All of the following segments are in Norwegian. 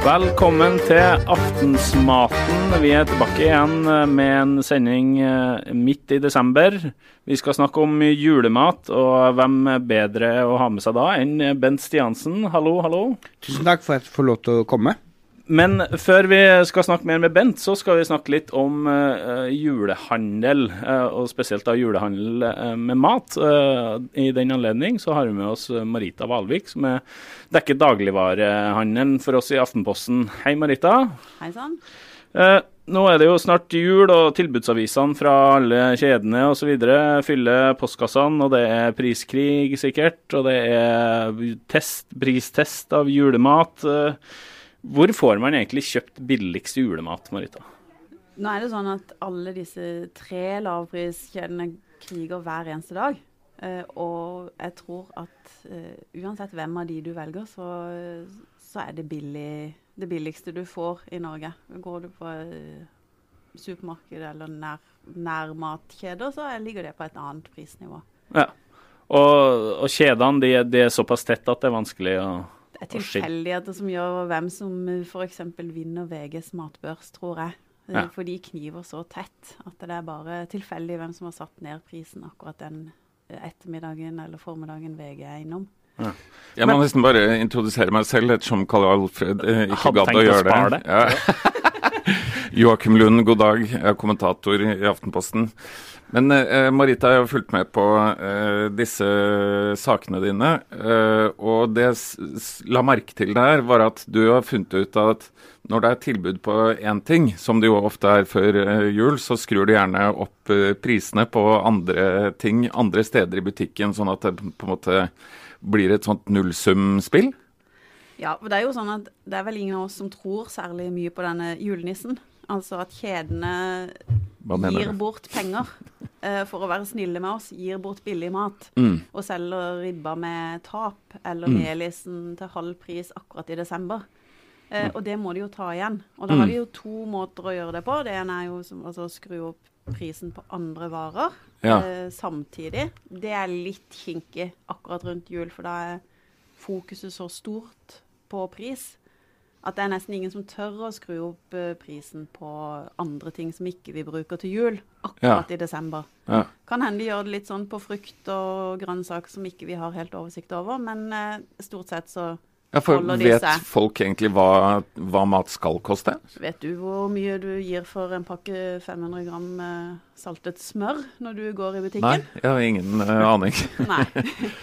Velkommen til Aftensmaten. Vi er tilbake igjen med en sending eh, midt i desember. Vi skal snakke om julemat, og hvem bedre å ha med seg da enn Bent Stiansen. Hallo, hallo. Tusen takk for at jeg får lov til å komme. Men før vi skal snakke mer med Bent, så skal vi snakke litt om uh, julehandel. Uh, og spesielt da julehandel uh, med mat. I den anledning så har vi med oss Marita Valvik, som er dekker dagligvarehandelen for oss i Aftenposten. Hei, Marita. Hei sann. Nå er det jo snart jul, og tilbudsavisene fra alle kjedene osv. fyller postkassene, og det er priskrig sikkert, og det er test, pristest av julemat. Hvor får man egentlig kjøpt billigst julemat, Marita? Nå er det sånn at alle disse tre lavpriskjedene kriger hver eneste dag. Uh, og jeg tror at uh, uansett hvem av de du velger, så, så er det billig, det billigste du får i Norge. Går du på uh, supermarked eller nær, nærmatkjeder, så ligger det på et annet prisnivå. Ja, Og, og kjedene de, de er såpass tett at det er vanskelig å det er tilfeldigheter som gjør hvem som f.eks. vinner VGs matbørs, tror jeg. Ja. For de kniver så tett at det er bare tilfeldig hvem som har satt ned prisen akkurat den ettermiddagen eller formiddagen VG er innom. Ja. Jeg må Men, nesten bare introdusere meg selv, ettersom Karl Alfred eh, ikke gadd å gjøre det. det. Ja. Joakim Lund, god dag. Jeg er kommentator i Aftenposten. Men eh, Marita, jeg har fulgt med på eh, disse sakene dine. Eh, og det jeg la merke til der, var at du har funnet ut at når det er tilbud på én ting, som det jo ofte er før eh, jul, så skrur du gjerne opp eh, prisene på andre ting andre steder i butikken, sånn at det på en måte blir et sånt nullsumspill? Ja, for det er jo sånn at det er vel ingen av oss som tror særlig mye på denne julenissen. Altså at kjedene gir bort penger uh, for å være snille med oss. Gir bort billig mat. Mm. Og selger ribba med tap, eller mm. melisen til halv pris akkurat i desember. Uh, og det må de jo ta igjen. Og da har de jo to måter å gjøre det på. Det ene er jo som, altså, å skru opp prisen på andre varer ja. uh, samtidig. Det er litt kinkig akkurat rundt jul, for da er fokuset så stort på pris at det er nesten ingen som tør å skru opp uh, prisen på andre ting som ikke vi bruker til jul, akkurat ja. i desember. Ja. Kan hende de gjør det litt sånn på frukt og grønnsaker som ikke vi har helt oversikt over, men uh, stort sett så ja, for Vet folk egentlig hva, hva, mat skal koste? Vet du hvor mye du gir for en pakke 500 gram uh, saltet smør når du går i butikken? Nei, jeg har ingen uh, aning. Nei,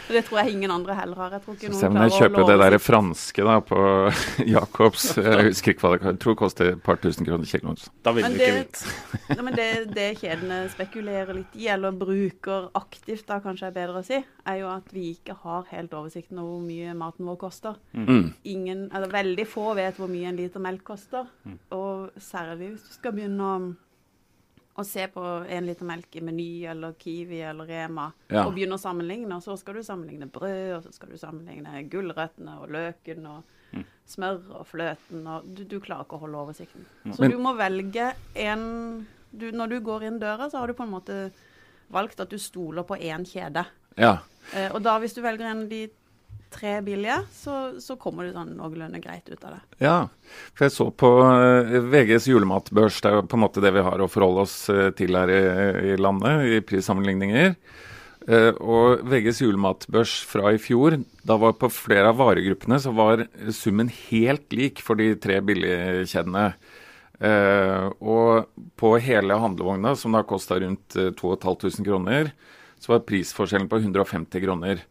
det tror jeg ingen andre heller har. Jeg tror ikke noen Se om jeg kjøper det der franske da på Jacobs. Jeg husker ikke hva det jeg tror det koster et par tusen kroner kiloen. Da vil du ikke vite. men det, det kjedene spekulerer litt i, eller bruker aktivt, da kanskje er bedre å si, er jo at vi ikke har helt oversikten over hvor mye maten vår koster. Mm. Ingen, eller veldig få vet hvor mye en liter melk koster. Mm. Og særlig hvis du skal begynne å, å se på en liter melk i Meny eller Kiwi eller Rema, ja. og begynne å sammenligne, og så skal du sammenligne brød, og så skal du sammenligne gulrøttene og løken og mm. smør og fløten, og du, du, klarer ikke å holde oversikten. Så Men, du må velge en du, Når du går inn døra, så har du på en måte valgt at du stoler på én kjede. Ja. Eh, og da, hvis du velger en av de tre billige, så, så, kommer du sånn noenlunde greit ut av det. Ja, for jeg så på uh, VGs julematbørs, det er jo på en måte det vi har å forholde oss uh, til her i, i, landet, i prissammenligninger. Uh, og VGs julematbørs fra i fjor, da var på flere av varegruppene så var summen helt lik for de tre billigkjedene. Og på hele handlevogna, som da kosta rundt 2500 kroner, så var prisforskjellen på 150 kroner.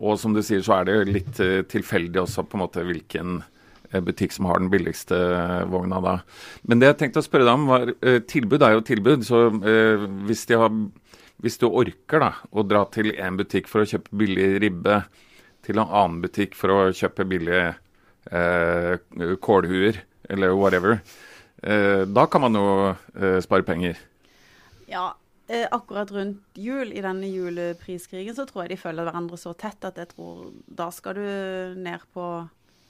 Og som du sier, så er det litt uh, tilfeldig også på en måte hvilken uh, butikk som har den billigste uh, vogna da. Men det jeg tenkte å spørre deg om, var tilbud er jo tilbud. Så hvis, har, hvis, du orker da, å dra til en butikk for å kjøpe billig ribbe, til en annen butikk for å kjøpe billige kålhuer eller whatever, da kan man jo spare penger. Ja, eh, akkurat rundt jul, i denne julepriskrigen, så tror jeg de følger hverandre så tett at jeg tror da skal du ned på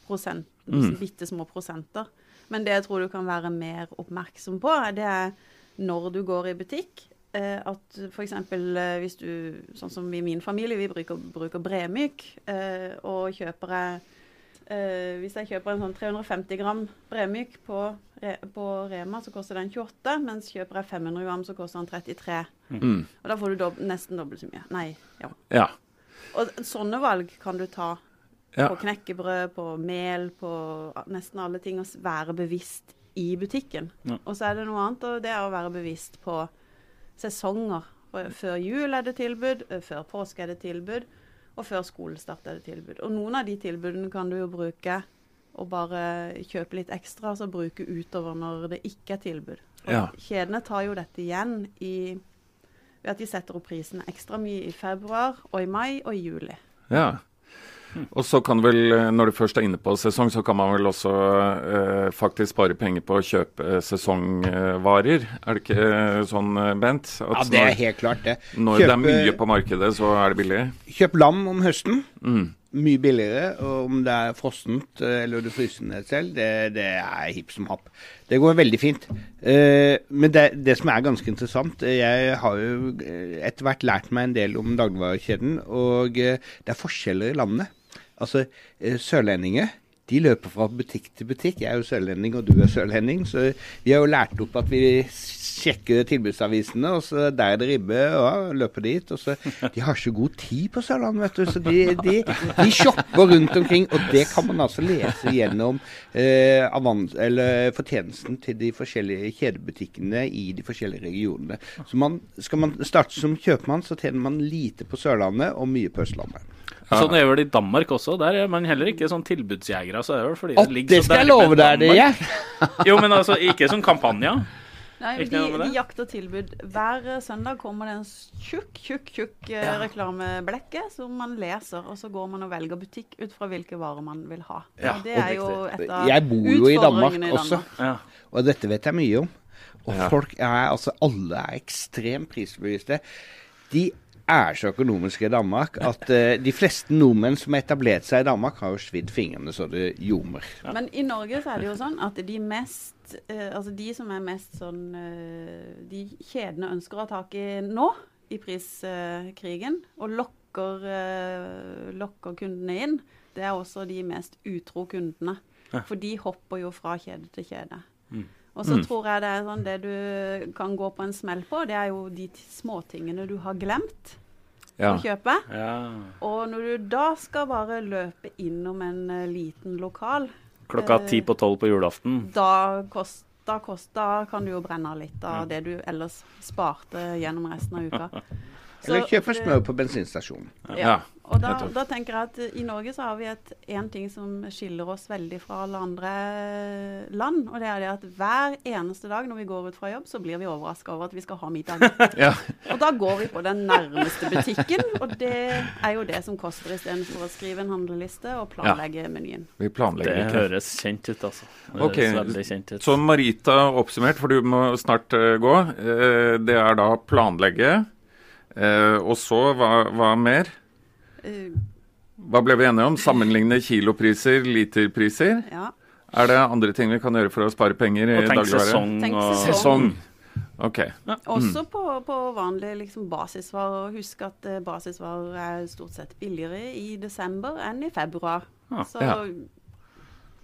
prosent, mm. bitte små prosenter. Men det jeg tror du kan være mer oppmerksom på, det er når du går i butikk. Eh, at f.eks. Eh, hvis du, sånn som i min familie, vi bruker, bruker Bremyk, eh, og kjøper jeg Uh, hvis jeg kjøper en sånn 350 gram bremyk på, på, Rema, så koster den 28, mens kjøper jeg 500 gram, så koster den 33. Mm. Og da får du dob nesten dobbelt så mye. Nei, ja. ja. Og sånne valg kan du ta ja. på knekkebrød, på mel, på nesten alle ting. Å være bevisst i butikken. Ja. Og så er det noe annet, og det er å være bevisst på sesonger. Før jul er det tilbud, før påske er det tilbud. Og før skolestart er det tilbud. Og noen av de tilbudene kan du jo bruke og bare kjøpe litt ekstra, altså bruke utover når det ikke er tilbud. Ja. Kjedene tar jo dette igjen i, ved at de setter opp prisene ekstra mye i februar og i mai og i juli. Ja. Og så kan vel, eh, når du først er inne på sesong, så kan man vel også eh, faktisk spare penger på å kjøpe eh, sesongvarer. Er det ikke eh, sånn, Bent? ja, det er helt klart det. Når kjøp, det er mye på markedet, så er det billig? Kjøp lam om høsten. Mm. Mye billigere. Og om det er frossent eller du fryser ned selv, det, det er hipp som happ. Det går veldig fint. Men det, det, som er ganske interessant Jeg har jo etter hvert lært meg en del om dagligvarekjeden, og det er forskjeller i landet. Altså, eh, sørlendinger de løper fra butikk til butikk. Jeg er jo sørlending, og du er sørlending. Så vi har jo lært opp at vi sjekker tilbudsavisene, og så der er det ribbe, og løper dit. Og så, de har ikke god tid på Sørlandet, vet du. Så de, de, de shopper rundt omkring. Og det kan man altså lese gjennom eh, avans, eller fortjenesten til de forskjellige kjedebutikkene i de forskjellige regionene. Så man, skal man starte som kjøpmann, så tjener man lite på Sørlandet og mye på Østlandet. Sånn er vel i Danmark også. Der er man heller ikke sånn tilbudsjegere. Så er det, fordi det, det skal jeg love deg, det gjør. jo, men altså, ikke sånn kampanjer. Nei, de, de, jakter tilbud. Hver søndag kommer det en tjukk, tjukk, tjukk eh, ja. reklameblekke som man leser, og så går man og velger butikk ut fra hvilke varer man vil ha. Ja, det er jo et av Jeg bor jo i Danmark, i Danmark. også, ja. og dette vet jeg mye om. Og folk er altså Alle er ekstremt prisbevisste. De er så økonomiske i Danmark at uh, de fleste nordmenn som har etablert seg i Danmark, har jo svidd fingrene så det ljomer. Ja. Men i Norge så er det jo sånn at de mest uh, Altså de som er mest sånn uh, De kjedene ønsker å ha tak i nå, i priskrigen, og lokker, lokker kundene inn, det er også de mest utro kundene. Ja. For de hopper jo fra kjede til kjede. Mm. Og så mm. tror jeg det er sånn det du kan gå på en smell på, det er jo de småtingene du har glemt ja. å kjøpe. Ja. Og når du da skal bare løpe innom en uh, liten lokal Klokka ti uh, på tolv på julaften? Da, kost, da, kost, da, kan du jo brenne litt av ja. det du ellers sparte gjennom resten av uka. Eller kjøpe smør på bensinstasjonen. Ja. Og da, da, tenker jeg at i Norge så har vi én ting som skiller oss veldig fra alle andre land. Og det er det at hver eneste dag når vi går ut fra jobb, så blir vi overraska over at vi skal ha middag. ja. Og da går vi på den nærmeste butikken, og det er jo det som koster istedenfor å skrive en handleliste og planlegge ja. menyen. Vi planlegger Det høres kjent ut, altså. Ok, kjent ut. Så Marita oppsummert, for du må snart uh, gå. Uh, det er da planlegge. Uh, og så, hva, hva mer? Hva ble vi enige om? Sammenligne kilopriser, literpriser? Ja. Er det andre ting vi kan gjøre for å spare penger i dagligvare? Tenk sesong. sesong. Ok. Ja. Også på, på vanlige liksom, basisvarer. Husk at uh, basisvarer er stort sett billigere i desember enn i februar. Ja. så ja.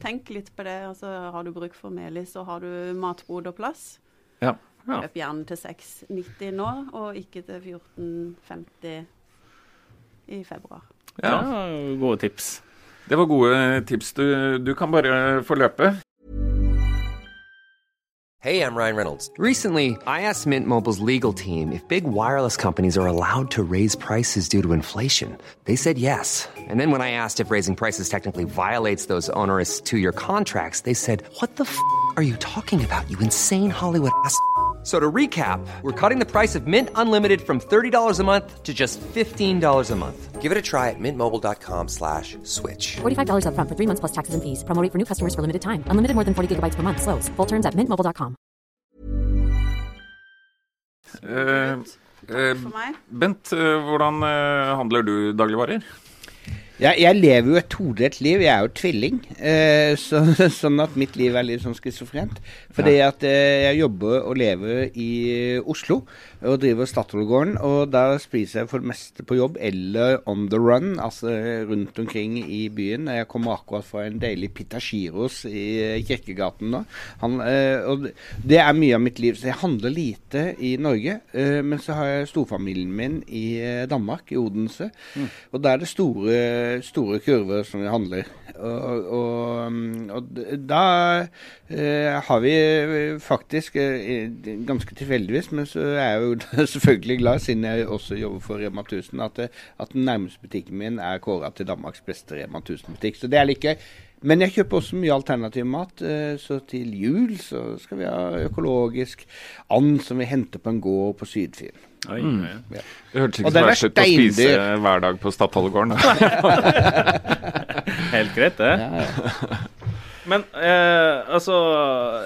tenk litt på det. Altså, har du bruk for melis, så har du matbod og plass. Ja. Kjøp gjerne til 6,90 nå, og ikke til 14,50 i februar. Ja, gode tips. Det var gode tips. Du, du kan bare få løpe. Hey, I'm Ryan Reynolds. Recently, I asked Mint Mobile's legal team if big wireless companies are allowed to raise prices due to inflation. They said yes. And then when I asked if raising prices technically violates those onerous two-year contracts, they said, "What the f*** are you talking about? You insane Hollywood ass." So to recap, we're cutting the price of Mint Unlimited from $30 a month to just $15 a month. Give it a try at mintmobile.com slash switch. $45 up front for three months plus taxes and fees. Promoting for new customers for limited time. Unlimited more than 40 gigabytes per month. Slows. Full terms at mintmobile.com. Uh, uh, Bent, uh, hvordan handler du dagligvarer? Jeg, jeg, lever jo et todelt liv. Jeg er jo tvilling. Eh, så, sånn at mitt liv er litt sånn schizofrent. Fordi ja. at eh, jeg jobber og lever i Oslo og driver Statoilgården. Og der spiser jeg for det meste på jobb eller on the run, altså rundt omkring i byen. Jeg kommer akkurat fra en deilig pitagiros i Kirkegaten nå. Han, eh, og det er mye av mitt liv. Så jeg handler lite i Norge. Eh, men så har jeg storfamilien min i eh, Danmark, i Odense. Mm. Og der er det store store kurver som vi handler. Og, og, og da eh, har vi faktisk, eh, ganske tilfeldigvis, men så er jeg jo selvfølgelig glad, siden jeg også jobber for Rema 1000, at, at den nærmeste butikken min er kåra til Danmarks beste Rema 1000-butikk. Så det er litt gøy. Men jeg kjøper også mye alternativ mat. Eh, så til jul så skal vi ha økologisk and som vi henter på en gård på Sydfjell. Oi, mm. ja. Det hørtes ikke så verst ut å spise hver dag på Stadholdegården. Helt greit, det. Ja, ja. Men eh, altså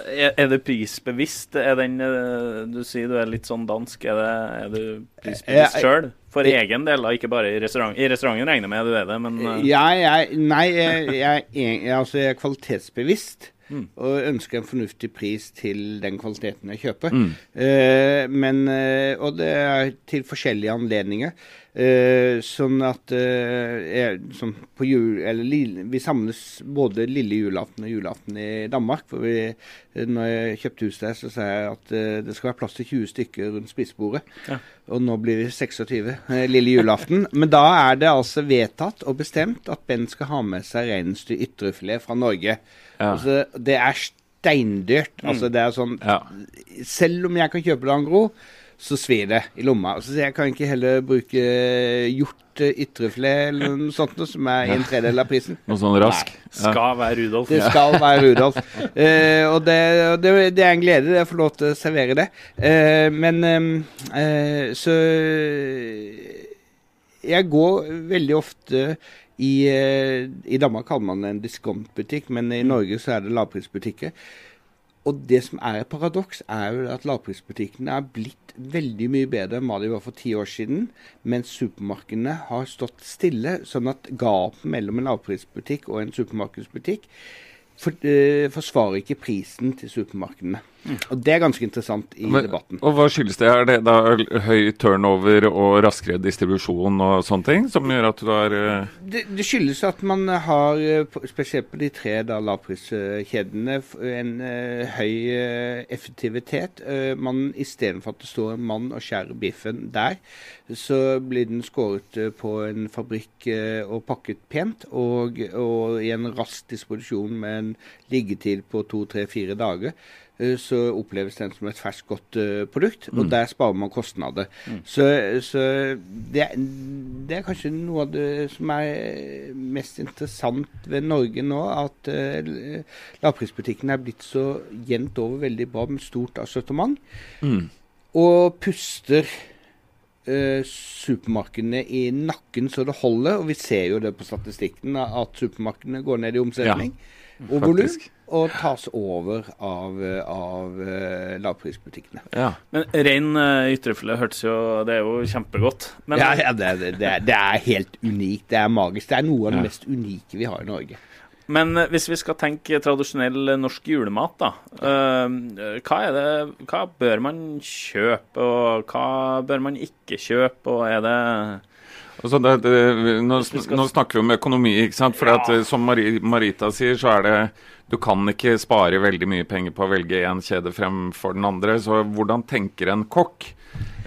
er, er, det prisbevisst? Er den eh, Du sier du er litt sånn dansk. Er, det, er du prisbevisst sjøl? For egen del, da, ikke bare i restaurant. I restauranten regner jeg med du er det, men uh... ja, jeg, Nei, jeg, jeg, jeg, altså, jeg er kvalitetsbevisst. Mm. Og ønsker en fornuftig pris til den kvaliteten jeg kjøper. Mm. Uh, men, uh, og det er til forskjellige anledninger. Uh, sånn at jeg, sånn på jul, eller, Vi samles både lille julaften og julaften i Danmark. for vi, når jeg kjøpte hus der, så sa jeg at det skal være plass til 20 stykker rundt spisebordet. Ja. Og nå blir vi 26 lille julaften. Men da er det altså vedtatt og bestemt at Ben skal ha med seg reinsdyr ytrefilet fra Norge. Ja. Altså, det er steindyrt. Mm. Altså, det er sånn ja. Selv om jeg kan kjøpe det angro, så svir det i lomma. Så jeg kan ikke heller bruke hjort ytrefilet eller noe sånt noe, som er en tredjedel av prisen. Noe sånn rask? Nei. Skal være Rudolf. Det skal være Rudolf. uh, og det, det, det, er en glede det å få lov til å servere det. Uh, men uh, så Jeg går veldig ofte i, eh, I, Danmark kaller man det en diskontbutikk, men i. Norge så er det lavprisbutikker. Og det som er et paradoks, er jo at lavprisbutikkene er blitt veldig mye bedre enn hva de var for ti år siden, mens supermarkedene har stått stille. Sånn at gapet mellom en lavprisbutikk og en supermarkedsbutikk for, uh, forsvarer ikke prisen til supermarkedene. Og Det er ganske interessant i Men, debatten. Og Hva skyldes det? Er det da høy turnover og raskere distribusjon og sånne ting som gjør at du har uh... det, det, skyldes at man har, eh, spesielt på de tre da lavpriskjedene, en uh, høy uh, effektivitet. man Istedenfor at det står en mann og skjærer biffen der, så blir den skåret på en fabrikk og pakket pent, og, og i en rask disposisjon med en liggetid på to, tre, fire dager. Eh, så oppleves den som et ferskt, godt uh, produkt. Og mm. der sparer man kostnader. Mm. Så, så det, det, er kanskje noe av det som er mest interessant ved Norge nå. At uh, lavprisbutikkene er blitt så jevnt over veldig bra med stort assortiment. Mm. Og puster uh, supermarkedene i nakken så det holder. Og vi ser jo det på statistikken at supermarkedene går ned i omsetning. Ja og volum, og tas over av, av uh, lavprisbutikkene. Ja. Men rein uh, ytrefilet hørtes jo Det er jo kjempegodt. Men, ja, ja det, det, det, er, det, er, helt unikt. Det er magisk. Det er noe av det mest unike vi har i Norge. Men uh, hvis vi skal tenke tradisjonell norsk julemat, da. hva, er det, hva bør man kjøpe, og hva bør man ikke kjøpe? Og er det Altså det, det, nå, nå, snakker vi om økonomi, ikke sant. For ja. at, eh, som Marita sier, så er det Du kan ikke spare veldig mye penger på å velge én kjede fremfor den andre. Så hvordan tenker en kokk?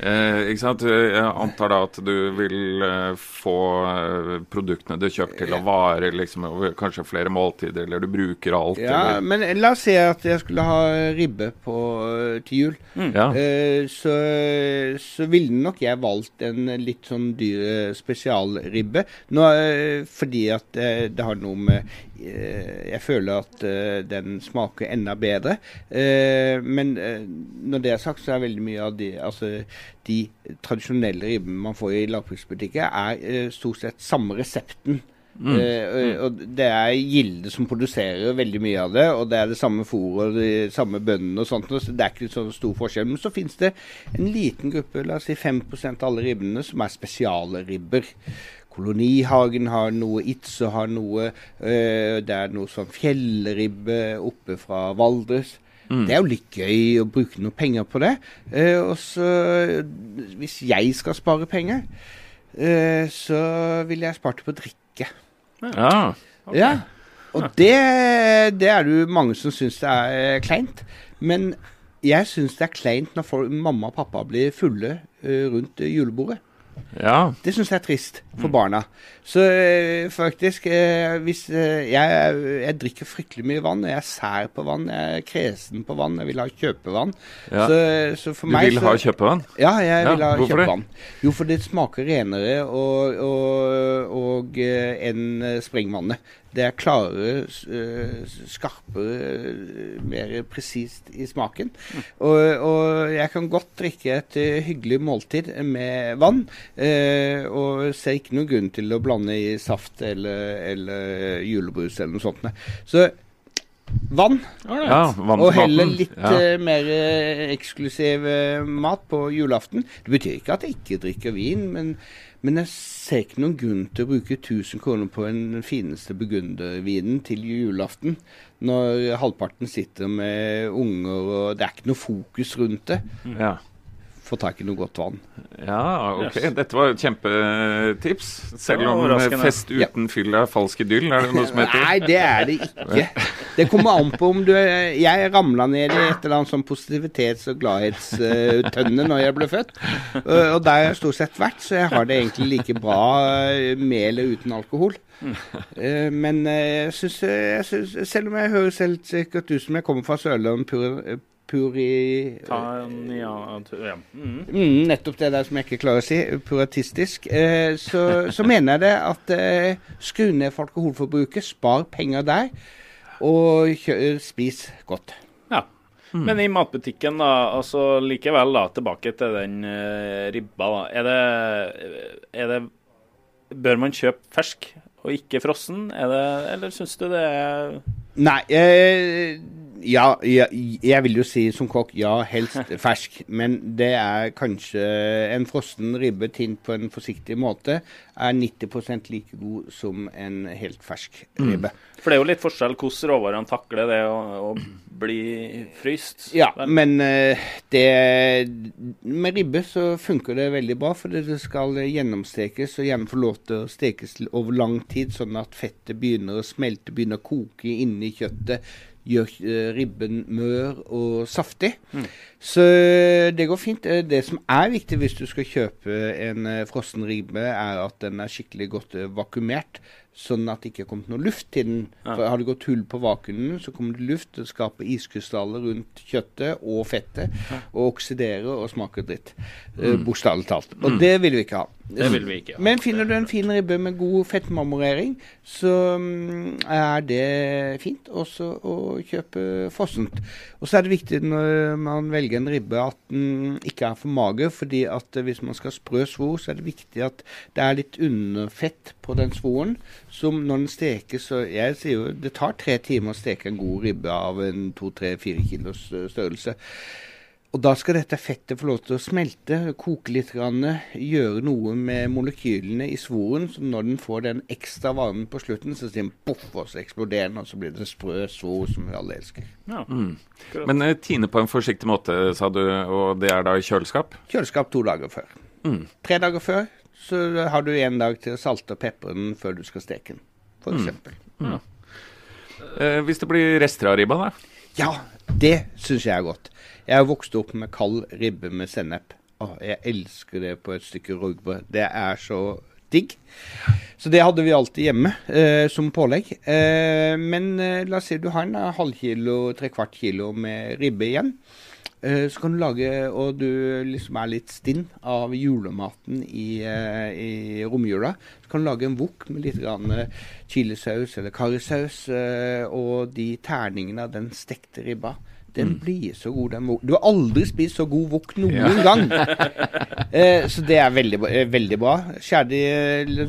Eh, ikke sant? Jeg antar da at du vil eh, få eh, produktene du kjøper til å vare liksom, over kanskje flere måltider, eller du bruker alt. Ja, eller. men la oss si at jeg skulle ha ribbe på, eh, til jul. Mm. Ja. Eh, så, så ville nok jeg valgt en litt sånn dyr spesialribbe. Nå, fordi at det har noe med jeg føler at den smaker enda bedre. men når det er sagt, så er veldig mye av de altså, de tradisjonelle ribbene man får i lavprisbutikker, er eh, stort sett samme resepten. Mm. Uh, og Det er Gilde som produserer veldig mye av det, og det er det samme fôret og de samme bøndene og sånt. Så det er ikke så stor forskjell. Men så finnes det en liten gruppe, la oss si 5% av alle ribbene, som er spesialribber. Kolonihagen har noe, Itze har noe. Uh, det er noe sånn fjellribbe oppe fra Valdres. Mm. Det er jo litt gøy å bruke noe penger på det. Eh, og så, hvis jeg skal spare penger, eh, så ville jeg spart på drikke. Ja. Okay. ja. Og det, det er det jo mange som syns det er kleint. Men jeg syns det er kleint når folk, mamma og pappa blir fulle uh, rundt julebordet. Ja. Det syns jeg er trist for barna. Så øh, faktisk øh, hvis øh, jeg, jeg, drikker fryktelig mye vann. Jeg er sær på vann. Jeg er kresen på vann. Jeg vil ha kjøpevann. Ja. Så, så for du meg vil så, ha kjøpevann? Ja, jeg vil ha kjøpevann. Jo, for det smaker renere og, og, og enn springvannet. Det er klarere, skarpere, mer presist i smaken. Mm. Og, og, jeg kan godt drikke et hyggelig måltid med vann. Eh, og ser ikke noen grunn til å blande i saft eller, eller julebrus eller noe sånt. Så vann. Ja, og heller litt ja. uh, mer uh, eksklusiv uh, mat på julaften. Det betyr ikke at jeg ikke drikker vin, men, men, jeg ser ikke noen grunn til å bruke 1000 kroner på den fineste burgundervinen til julaften, når halvparten sitter med unger og det er ikke noe fokus rundt det. Ja få tak i noe godt vann. Ja, ok. Yes. Dette var et kjempetips. Selv om fest uten fyll er falsk idyll, er det noe som heter? Nei, det er det ikke. Det kommer an på om du Jeg ramla ned i et eller annet sånn positivitets- og gladhetstønne når jeg ble født. Og der har jeg stort sett vært, så jeg har det egentlig like bra eh, med eller uten alkohol. Eh, men eh, jeg syns, selv om jeg høres helt sikkert ut som jeg kommer fra Sørlandet puri... Tanja, ja. Mm. Mm, nettopp det der som jeg ikke klarer å si. Puratistisk. Eh, så, så, mener jeg det at eh, skru ned for alkoholforbruket, spar penger der, og kjør, spis godt. Ja. Mm. Men i matbutikken, da, altså likevel da, tilbake til den uh, ribba. da, er det, er det Bør man kjøpe fersk og ikke frossen, det, eller syns du det er Nei. Eh, ja, ja, jeg vil jo si som kokk ja, helst fersk. Men det er kanskje en frossen ribbe tint på en forsiktig måte er 90 like god som en helt fersk mm. ribbe. Mm. For det er jo litt forskjell hvordan råvarene takler det å, å bli fryst. Ja, men uh, det Med ribbe så funker det veldig bra, for det skal gjennomstekes og gjerne få lov til å stekes over lang tid, sånn at fettet begynner å smelte, begynner å koke inni kjøttet gjør eh, ribben mør og saftig. Mm. Så det går fint. Eh, det som er viktig hvis du skal kjøpe en eh, frossen ribbe, er at den er skikkelig godt vakuumert sånn at det ikke er kommet noe luft til den. Ja. For Har det gått hull på vakuumen, så kommer det luft. Det skaper iskrystaller rundt kjøttet og fettet. Ja. Og oksiderer og smaker dritt. Eh, mm. Bokstavelig talt. Og mm. det vil vi ikke ha. Det vil vi ikke ha. Men finner du en fin ribbe med god fettmarmorering, så um, er det fint også å kjøpe fossent. Og så er det viktig når man velger en ribbe at den ikke er for mager. fordi at hvis man skal sprø svor, så er det viktig at det er litt underfett på den svoren som når den stekes så Jeg sier jo det tar tre timer å steke en god ribbe av en to-tre-fire kilos eh, størrelse. Og da skal dette fettet få lov til å smelte, koke litt, gjøre noe med molekylene i svoren. Så når den får den ekstra varmen på slutten, så sier den poff, og så eksploderer den, og så blir det sprø svor som vi alle elsker. Ja. Mm. Men uh, tine på en forsiktig måte, sa du, og det er da i kjøleskap? Kjøleskap to dager før. Mm. Tre dager før så har du en dag til å salte og pepre den før du skal steke den, f.eks. Mm. Ja. Eh, hvis det blir rester av ribba, da? Ja, det syns jeg er godt. Jeg har vokst opp med kald ribbe med sennep. Åh, jeg elsker det på et stykke rugbrød. Det er så digg. Så det hadde vi alltid hjemme eh, som pålegg. Eh, men eh, la oss si du har en halvkilo, trekvart kilo med ribbe igjen. Eh, så kan du lage, og du liksom er litt stinn av julematen i, eh, i romjula, så kan du lage en wok med litt grann eh, chilisaus eller karrisaus og de terningene av den stekte ribba. Den mm. blir så god, den wok. Du har aldri spist så god wok noen ja. gang. eh, så det er veldig, veldig bra. Skjær de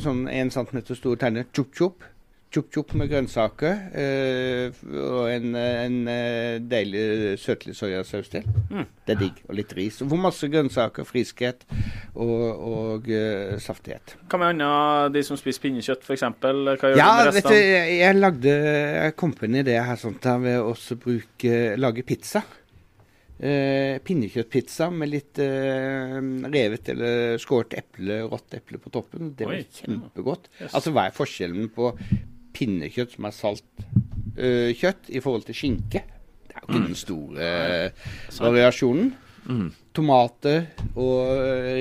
sånn 1 cm store terninger. Chop-chop. Chop-chop med grønnsaker øh, og en, en, deilig søtlig soyasaus til. Mm. Det er digg. Og litt ris. Og masse grønnsaker, friskhet og, og uh, saftighet. Hva med annet de som spiser pinnekjøtt, f.eks.? Hva gjør ja, du med resten? Jeg, jeg lagde Jeg kom på en idé her sånt der ved å bruke lage pizza. Uh, pinnekjøttpizza med litt uh, revet eller skåret eple, rått eple på toppen. Det var Oi, kjempegodt. Yes. Altså, hva er forskjellen på pinnekjøtt som er salt uh, kjøtt, i forhold til skinke? Det er jo ikke mm. den store variasjonen. Mm tomater og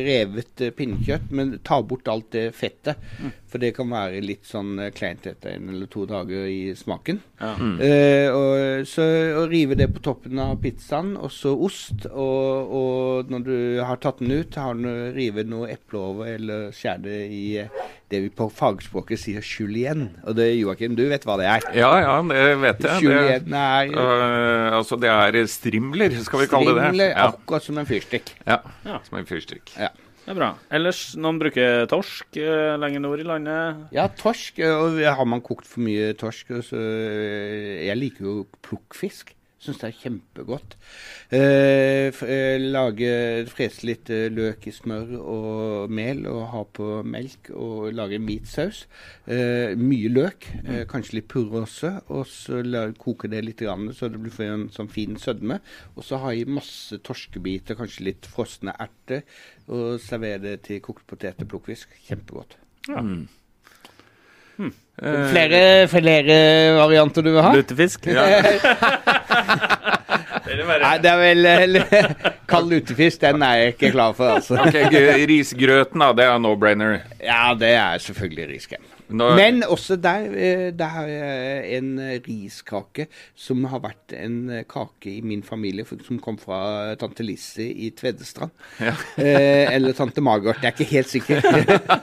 revet pinnekjøtt, men ta bort alt det fettet. Mm. For det kan være litt sånn eh, kleint etter en eller to dager i smaken. Ja. Mm. Eh, og, så og rive det på toppen av pizzaen, og så ost. Og, og, når du har tatt den ut, har du rive noe eple over, eller skjære det i eh, det vi på fagspråket sier julienne. Og det, Joakim, du vet hva det er? Ja, ja, det vet jeg. Julienne er øh, Altså, det er strimler, skal vi kalle det det. Strimler, ja. akkurat som en fyr fyrstikk. Ja, ja. som en fyrstikk. Ja. Det er bra. Ellers, noen bruker torsk uh, lenger nord i landet? Ja, torsk. Og har man kokt for mye torsk, så uh, Jeg liker jo plukkfisk. Syns det er kjempegodt. Eh, eh, lage, Frese litt eh, løk i smør og mel og ha på melk og lage en hvit saus. Eh, mye løk, eh, mm. kanskje litt purre også. Og så koke det litt grann, så det blir en sånn fin sødme. Og så ha i masse torskebiter, kanskje litt frosne erter. Og servere det til kokt potet og plukkfisk. Kjempegodt. Ja. Mm. Hmm. Flere, flere, varianter du vil ha? Lutefisk? Ja. Nei, det er vel Kald lutefisk, den er jeg ikke klar for, altså. Okay, risgrøten, da. Det er no-brainer? Ja, det er selvfølgelig riskrem. Nå... Men også der, eh, der har jeg en riskake som har vært en kake i min familie som kom fra tante Lisse i Tvedestrand. Ja. eh, eller tante Margot, jeg er ikke helt sikker.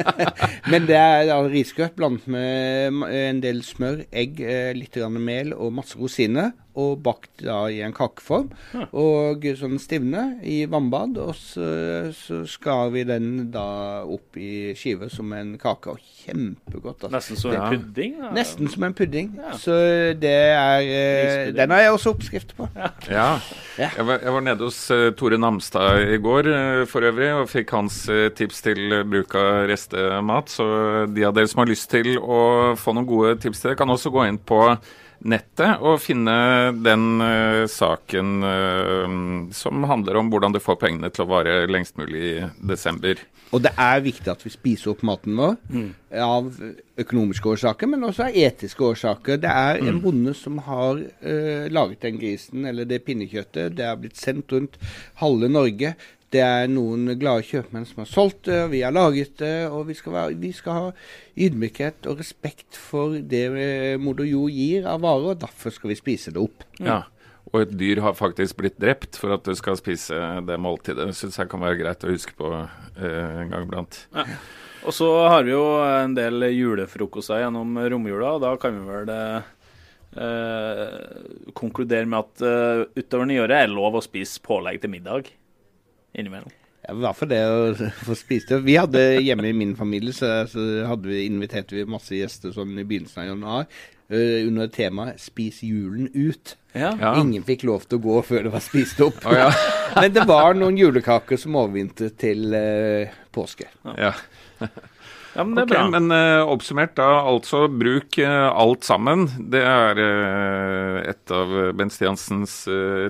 Men det er da risgrøt blandet med en del smør, egg, eh, litt mel og masse rosiner og bakt da i en kakeform. Ja. Og sånn stivne i vannbad. Og så, så skar vi den da opp i skiver som en kake. Og kjempegodt. Altså. Nesten som en pudding? Da. Nesten som en pudding. Ja. Så det er eh, Den har jeg også oppskrift på. Ja. ja. Jeg, var, jeg, var, nede hos uh, Tore Namstad i går uh, for øvrig, og fikk hans uh, tips til bruk av restemat. Så de av dere som har lyst til å få noen gode tips til det, kan også gå inn på nettet og finne den uh, saken uh, som handler om hvordan du får pengene til å vare lengst mulig i desember. Og det er viktig at vi spiser opp maten vår mm. av økonomiske årsaker, men også av etiske årsaker. Det er en mm. bonde som har uh, laget den grisen eller det pinnekjøttet. Det er blitt sendt rundt halve Norge. Det er noen glade kjøpmenn som har solgt det, og vi har laget det. Og vi skal, være, vi skal ha ydmykhet og respekt for det eh, moder jord gir av varer, og derfor skal vi spise det opp. Ja, Og et dyr har faktisk blitt drept for at du skal spise det måltidet. Det syns jeg kan være greit å huske på eh, en gang iblant. Ja. Og så har vi jo en del julefrokoster gjennom romjula, og da kan vi vel eh, konkludere med at uh, utover nyåret er det lov å spise pålegg til middag innimellom. Ja, I hvert fall det å få spise det. Vi hadde hjemme i min familie så, så hadde vi, inviterte vi masse gjester sånn i begynnelsen av januar uh, under temaet 'Spis julen ut'. Ja. Ingen fikk lov til å gå før det var spist opp. Oh, ja. Men det var noen julekaker som overvintret til uh, påske. Ja. Ja, men det er okay, bra. Men uh, oppsummert, da, altså bruk uh, alt sammen. Det er uh, et av Bent Stiansens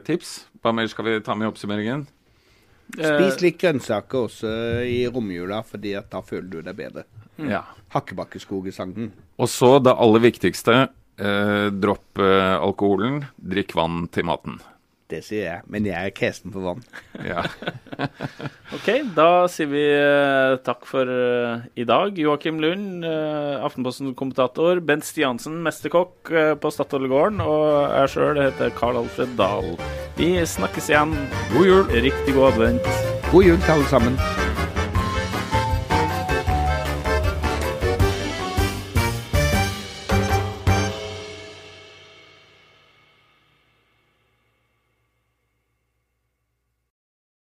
tips. Hva mer skal vi ta med i oppsummeringen? Spis litt grønnsaker også i romjula, fordi da føler du deg bedre. Mm. Ja. Hakkebakkeskogesangen. Og så det aller viktigste. Eh, dropp eh, alkoholen. Drikk vann til maten. Det sier jeg, men jeg er kresen på vann. Ja. ok, da sier vi uh, takk for uh, i dag. Joakim Lund, uh, Aftenposten-kommentator. Bent Stiansen, mesterkokk på Statoil-gården. Og jeg sjøl heter Karl Alfred Dahl. Vi snakkes igjen. God jul. Riktig god advent. God jul til alle sammen.